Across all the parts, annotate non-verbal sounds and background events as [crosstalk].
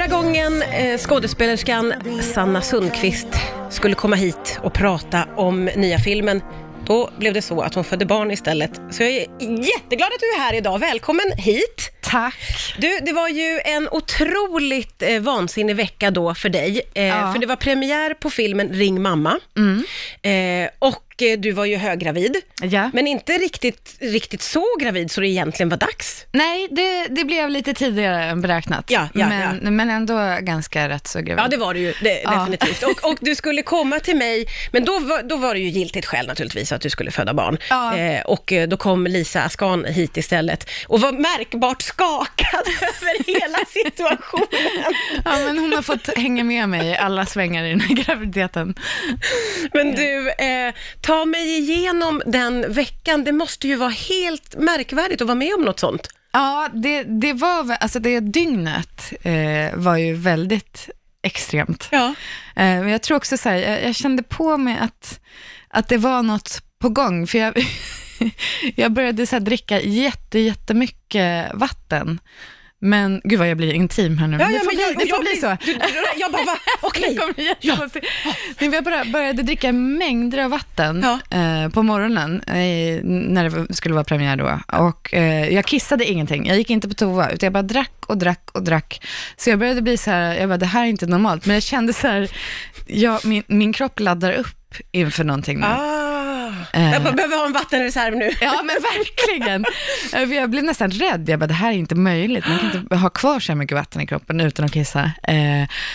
Förra gången eh, skådespelerskan Sanna Sundqvist skulle komma hit och prata om nya filmen, då blev det så att hon födde barn istället. Så jag är jätteglad att du är här idag. Välkommen hit! Tack. Du, det var ju en otroligt eh, vansinnig vecka då för dig, eh, Ja. för det var premiär på filmen Ring mamma. Eh, och du var ju höggravid, Ja. men inte riktigt, riktigt så gravid så det egentligen var dags. Nej, det, det blev lite tidigare än beräknat. Ja, ja, men, men ändå ganska rätt så gravid. Ja, det var det ju det, Ja. definitivt. Och, och du skulle komma till mig, men då var, då var det ju giltigt skäl naturligtvis att du skulle föda barn. Ja. Eh, och eh, då kom Lisa Askan hit istället och var märkbart skakad [laughs] över hela situationen. Ja, men hon har fått hänga med mig i alla svängar i den här graviditeten. Men du, eh, ta mig igenom den veckan. Det måste ju vara helt märkvärdigt att vara med om något sånt. Ja, det, det var, alltså det dygnet eh, var ju väldigt extremt. Ja. Eh, men jag tror också så här, jag, jag kände på mig att, att det var något på gång, för jag, [laughs] jag började så här dricka jätte, jättemycket vatten. Men gud vad jag blir intim här nu. Ja, det ja, får men bli, jag- det får bli så. Jag bara, va? [laughs] Okej. Det. Nej, men Jag bara började dricka mängder av vatten Ja. eh, på morgonen, eh, när det skulle vara premiär då. Och eh, jag kissade ingenting, jag gick inte på toa, utan jag bara drack och drack och drack. Så jag började bli så här, jag bara, det här är inte normalt. Men jag kände så här, jag, min, min kropp laddar upp inför någonting nu. Ah. Eh. Jag bara behöver ha en vattenreserv nu. Ja, men [laughs] verkligen. Eh, Jag blev nästan rädd. Jag bara, det här är inte möjligt. Man kan inte ha kvar så här mycket vatten i kroppen utan att kissa. Eh,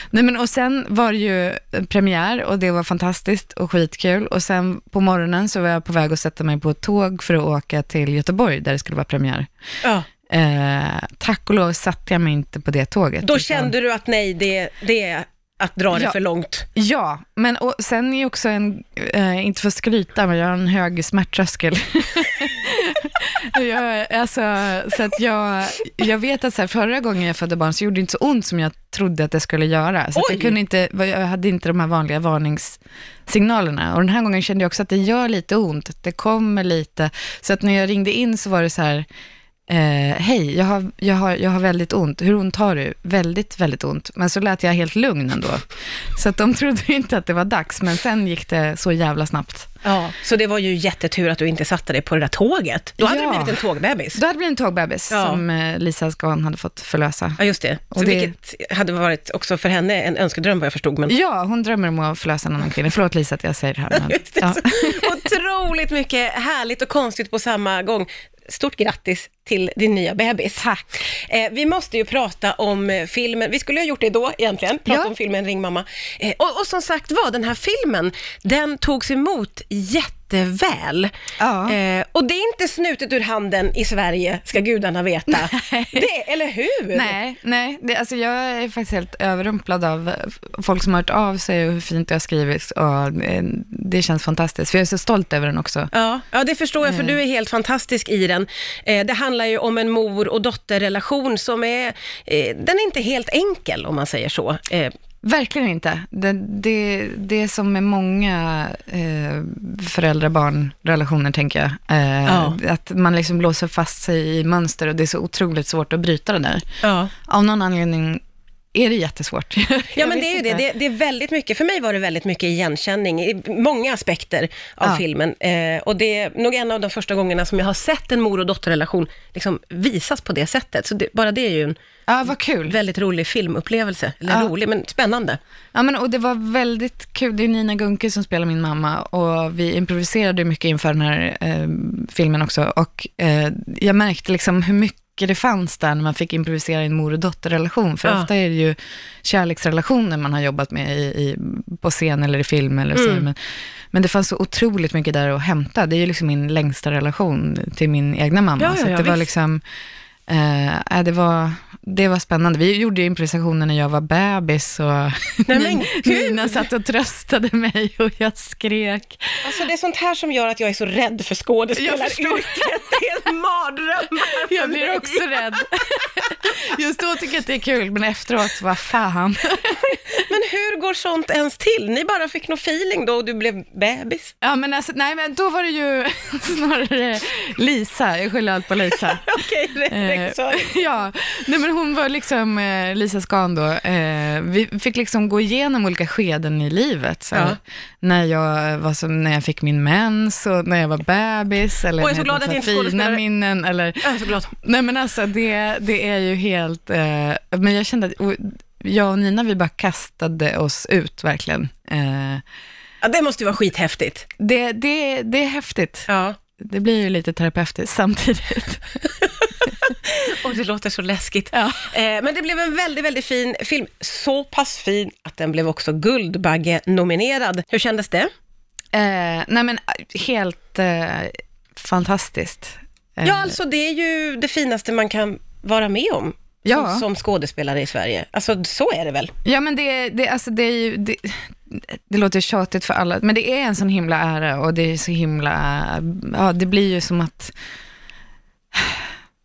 nej, men, och sen var det ju premiär och det var fantastiskt och skitkul. Och sen på morgonen så var jag på väg att sätta mig på ett tåg för att åka till Göteborg där det skulle vara premiär. Ja. Eh, tack och lov satte jag mig inte på det tåget. Då utan- kände du att nej, det, det att dra det Ja. för långt. Ja, men och sen är också en, eh, inte för att skryta, men jag har en hög smärttröskel. [laughs] jag, alltså, så att jag, jag vet att så här, förra gången jag födde barn så gjorde det inte så ont som jag trodde att det skulle göra. Så jag, kunde inte, jag hade inte de här vanliga varningssignalerna. Och den här gången kände jag också att det gör lite ont, det kommer lite. Så att när jag ringde in så var det så här, Eh, Hej, jag har, jag, har, jag har väldigt ont. Hur ont har du? Väldigt, väldigt ont. Men så lät jag helt lugn ändå. [laughs] Så att de trodde inte att det var dags, men sen gick det så jävla snabbt. Ja, så det var ju jättetur att du inte satte dig på det där tåget. Då hade Ja. det blivit en tågbebis. Då hade det blivit en tågbebis Ja. som eh, Lisa Skan hade fått förlösa. Ja, just det. Så det- Vilket hade varit också för henne en önskedröm vad jag förstod. Men... Ja, hon drömmer om att förlösa en annan kvinna. Förlåt Lisa att jag säger det här. Men, [laughs] ja. Otroligt mycket härligt och konstigt på samma gång. Stort grattis till din nya bebis. Tack. Eh, vi måste ju prata om eh, filmen, vi skulle ha gjort det då egentligen, prata Ja. om filmen Ring mamma. Eh, och, och som sagt var, den här filmen, den togs emot jätteväl. Ja. Eh, och det är inte snutet ur handen i Sverige, ska gudarna veta. [laughs] Det, eller hur? Nej, nej det, alltså jag är faktiskt helt överrumplad av eh, folk som har hört av sig och hur fint det har skrivits. Och eh, det känns fantastiskt, för jag är så stolt över den också. Ja, ja, det förstår jag, för du är helt fantastisk i den. Det handlar ju om en mor och dotterrelation som är, eh, den är inte helt enkel om man säger så. Eh, Verkligen inte. Det, det, det är som med många eh, föräldrar-barn-relationer, tänker jag. Eh, Ja. Att man liksom låser fast sig i mönster och det är så otroligt svårt att bryta det där. ja. Av någon anledning är det jättesvårt. [laughs] Ja, men det är ju det. det. Det är väldigt mycket, för mig var det väldigt mycket igenkänning i många aspekter av Ja. filmen. Eh, och det är nog en av de första gångerna som jag har sett en mor och dotterrelation liksom visas på det sättet. Så det, bara det är ju en Ja, vad kul. väldigt rolig filmupplevelse. Eller Ja. rolig, men spännande. Ja, men, och det var väldigt kul. Det är Nina Gunke som spelar min mamma och vi improviserade mycket inför den här eh, filmen också. Och eh, jag märkte liksom hur mycket det fanns där när man fick improvisera i en mor och dotterrelation. För Ja. ofta är det ju kärleksrelationer man har jobbat med i, i, på scen eller i film eller så. Mm. Men, men det fanns så otroligt mycket där att hämta. Det är ju liksom min längsta relation till min egna mamma. Ja, ja, så det var visst. liksom... Eh, det, var, det var spännande. Vi gjorde improvisationer när jag var bebis och Nej, Nina, satt och tröstade mig och jag skrek. Alltså det är sånt här som gör att jag är så rädd för skådespelaryrket. [laughs] Det är en mardröm Jag blir också rädd. [laughs] Just då tycker jag att det är kul, men efteråt, vad fan. [laughs] Men hur går sånt ens till? Ni bara fick någon feeling då och du blev bebis? Ja, men alltså, nej, men då var det ju [laughs] snarare Lisa, jag skyller allt på Lisa. [laughs] Okej, okay, eh, [laughs] Ja, nej, men hon var liksom eh, Lisa Skan då. Eh, vi fick liksom gå igenom olika skeden i livet. Så ja. När jag var som, när jag fick min mens och när jag var bebis, eller och jag är så glad att jag fina minnen. Eller, jag är så glad. Nej men alltså det, det är ju helt, eh, men jag kände att, jag och Nina, vi bara kastade oss ut verkligen. Eh, ja, det måste ju vara skithäftigt. Det, det, det är häftigt. Ja. Det blir ju lite terapeutiskt samtidigt. [laughs] och det låter så läskigt. Ja. Eh, men det blev en väldigt, väldigt fin film. Så pass fin att den blev också Guldbagge-nominerad. Hur kändes det? Eh, nej men helt eh, fantastiskt. Ja, alltså det är ju det finaste man kan vara med om ja. som, som skådespelare i Sverige. Alltså så är det väl? Ja, men det, det, alltså, det är ju... Det, det låter tjatigt för alla, men det är en sån himla ära och det är så himla... Ja, det blir ju som att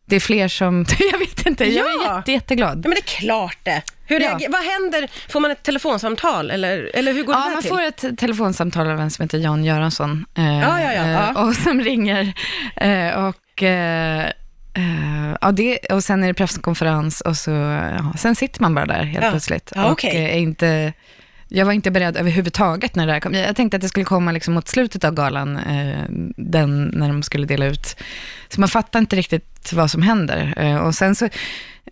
det är fler som, [laughs] jag vet inte, jag är jätte, jätteglad. Ja, men det är klart det. Hur ja. Vad händer? Får man ett telefonsamtal eller, eller hur går ja, det man till? får ett telefonsamtal av en som heter Jan Göransson. Eh, ja, ja, ja, ja. Och som ringer eh, och eh, Uh, ja, det, och sen är det presskonferens och så, ja, sen sitter man bara där helt ja. plötsligt. Ja, okay. och är inte, jag var inte beredd överhuvudtaget när det här kom. Jag tänkte att det skulle komma liksom mot slutet av galan, uh, den, när de skulle dela ut. Så man fattar inte riktigt vad som händer. Uh, och sen så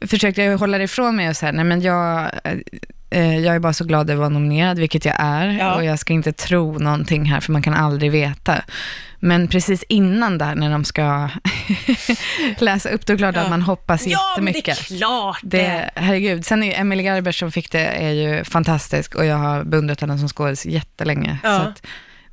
försökte jag hålla det ifrån mig och säga, nej men jag, jag är bara så glad att vara nominerad, vilket jag är. Ja. Och jag ska inte tro någonting här, för man kan aldrig veta. Men precis innan där, när de ska [laughs] läsa upp, då är det klart ja. att man hoppas ja, jättemycket. Ja, det är klart det. Herregud. Sen är Emily Garber som fick det, är ju fantastisk och jag har beundrat henne som skådis jättelänge. Ja. Så att,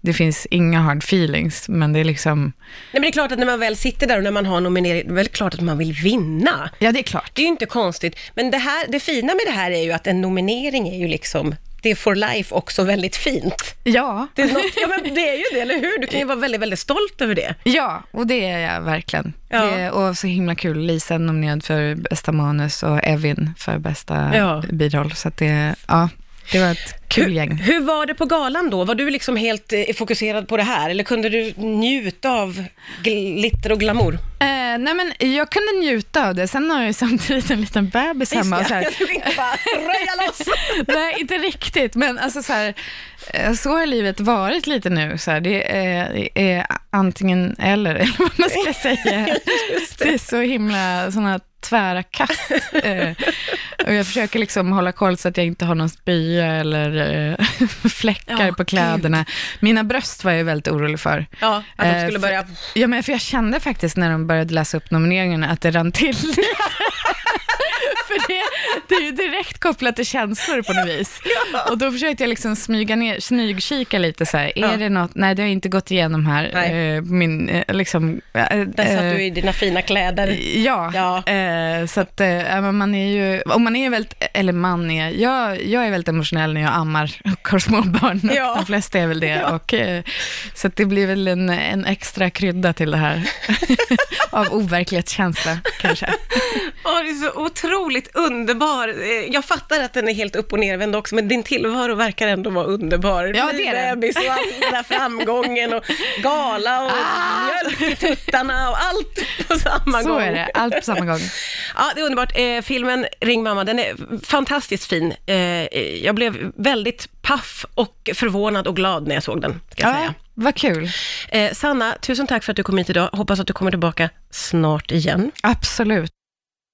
det finns inga hard feelings, men det är liksom... Nej, men det är klart att när man väl sitter där och när man har nominering, det är väl klart att man vill vinna. Ja, det är klart. Det är ju inte konstigt. Men det, här, det fina med det här är ju att en nominering är ju liksom det är for life också väldigt fint. Ja. Det är, något, ja men det är ju det, eller hur? Du kan ju vara väldigt, väldigt stolt över det. Ja, och det är jag verkligen. Ja. Det, och så himla kul. Lisa nominerad för bästa manus och Evin för bästa ja. biroll. Så att det, ja, det var ett kul gäng. Hur, hur, var det på galan då? Var du liksom helt eh, fokuserad på det här eller kunde du njuta av glitter och glamour? Eh, nej men jag kunde njuta av det. Sen har jag ju samtidigt en liten bebis hemma. Och så här. [laughs] Jag skulle inte bara röja loss. [laughs] nej, inte riktigt. Men alltså så här, eh, så har livet varit lite nu. Så här, det, är, det är antingen eller, [laughs] eller vad man ska säga. det. det är så himla sådana tvära kast. [laughs] Eh, och jag försöker liksom hålla koll så att jag inte har någon spya eller eh, [laughs] fläckar ja, på kläderna. Gud. Mina bröst var jag väldigt orolig för. Ja, att de skulle börja... ja, men för jag kände faktiskt när de började läsa upp nomineringarna att det rann till. [laughs] för det, det är ju direkt kopplat till känslor på något vis. Ja. Och då försökte jag liksom smyga ner, smygkika lite så här, är ja. det något, nej det har inte gått igenom här. Nej. min, liksom, Där satt du i dina fina kläder. Ja, ja. så att man är ju, och man är väldigt, eller man är, jag, jag är väldigt emotionell när jag ammar och har små barn. Ja. De flesta är väl det. Ja. Och, så det blir väl en, en extra krydda till det här. [laughs] Av overklighetskänsla kanske. Oh, det är så otroligt underbar. Jag fattar att den är helt upp och nervänd också, men din tillvaro verkar ändå vara underbar. Ja, det är bebis och all den där framgången och gala och ah! mjölk i tuttarna och allt på samma så gång. Så är det, allt på samma gång. [laughs] Ja, det är underbart. Eh, filmen Ring mamma, den är fantastiskt fin. Eh, jag blev väldigt paff och förvånad och glad när jag såg den, ska jag ja, säga. Vad kul. Eh, Sanna, tusen tack för att du kom hit idag. Hoppas att du kommer tillbaka snart igen. Absolut.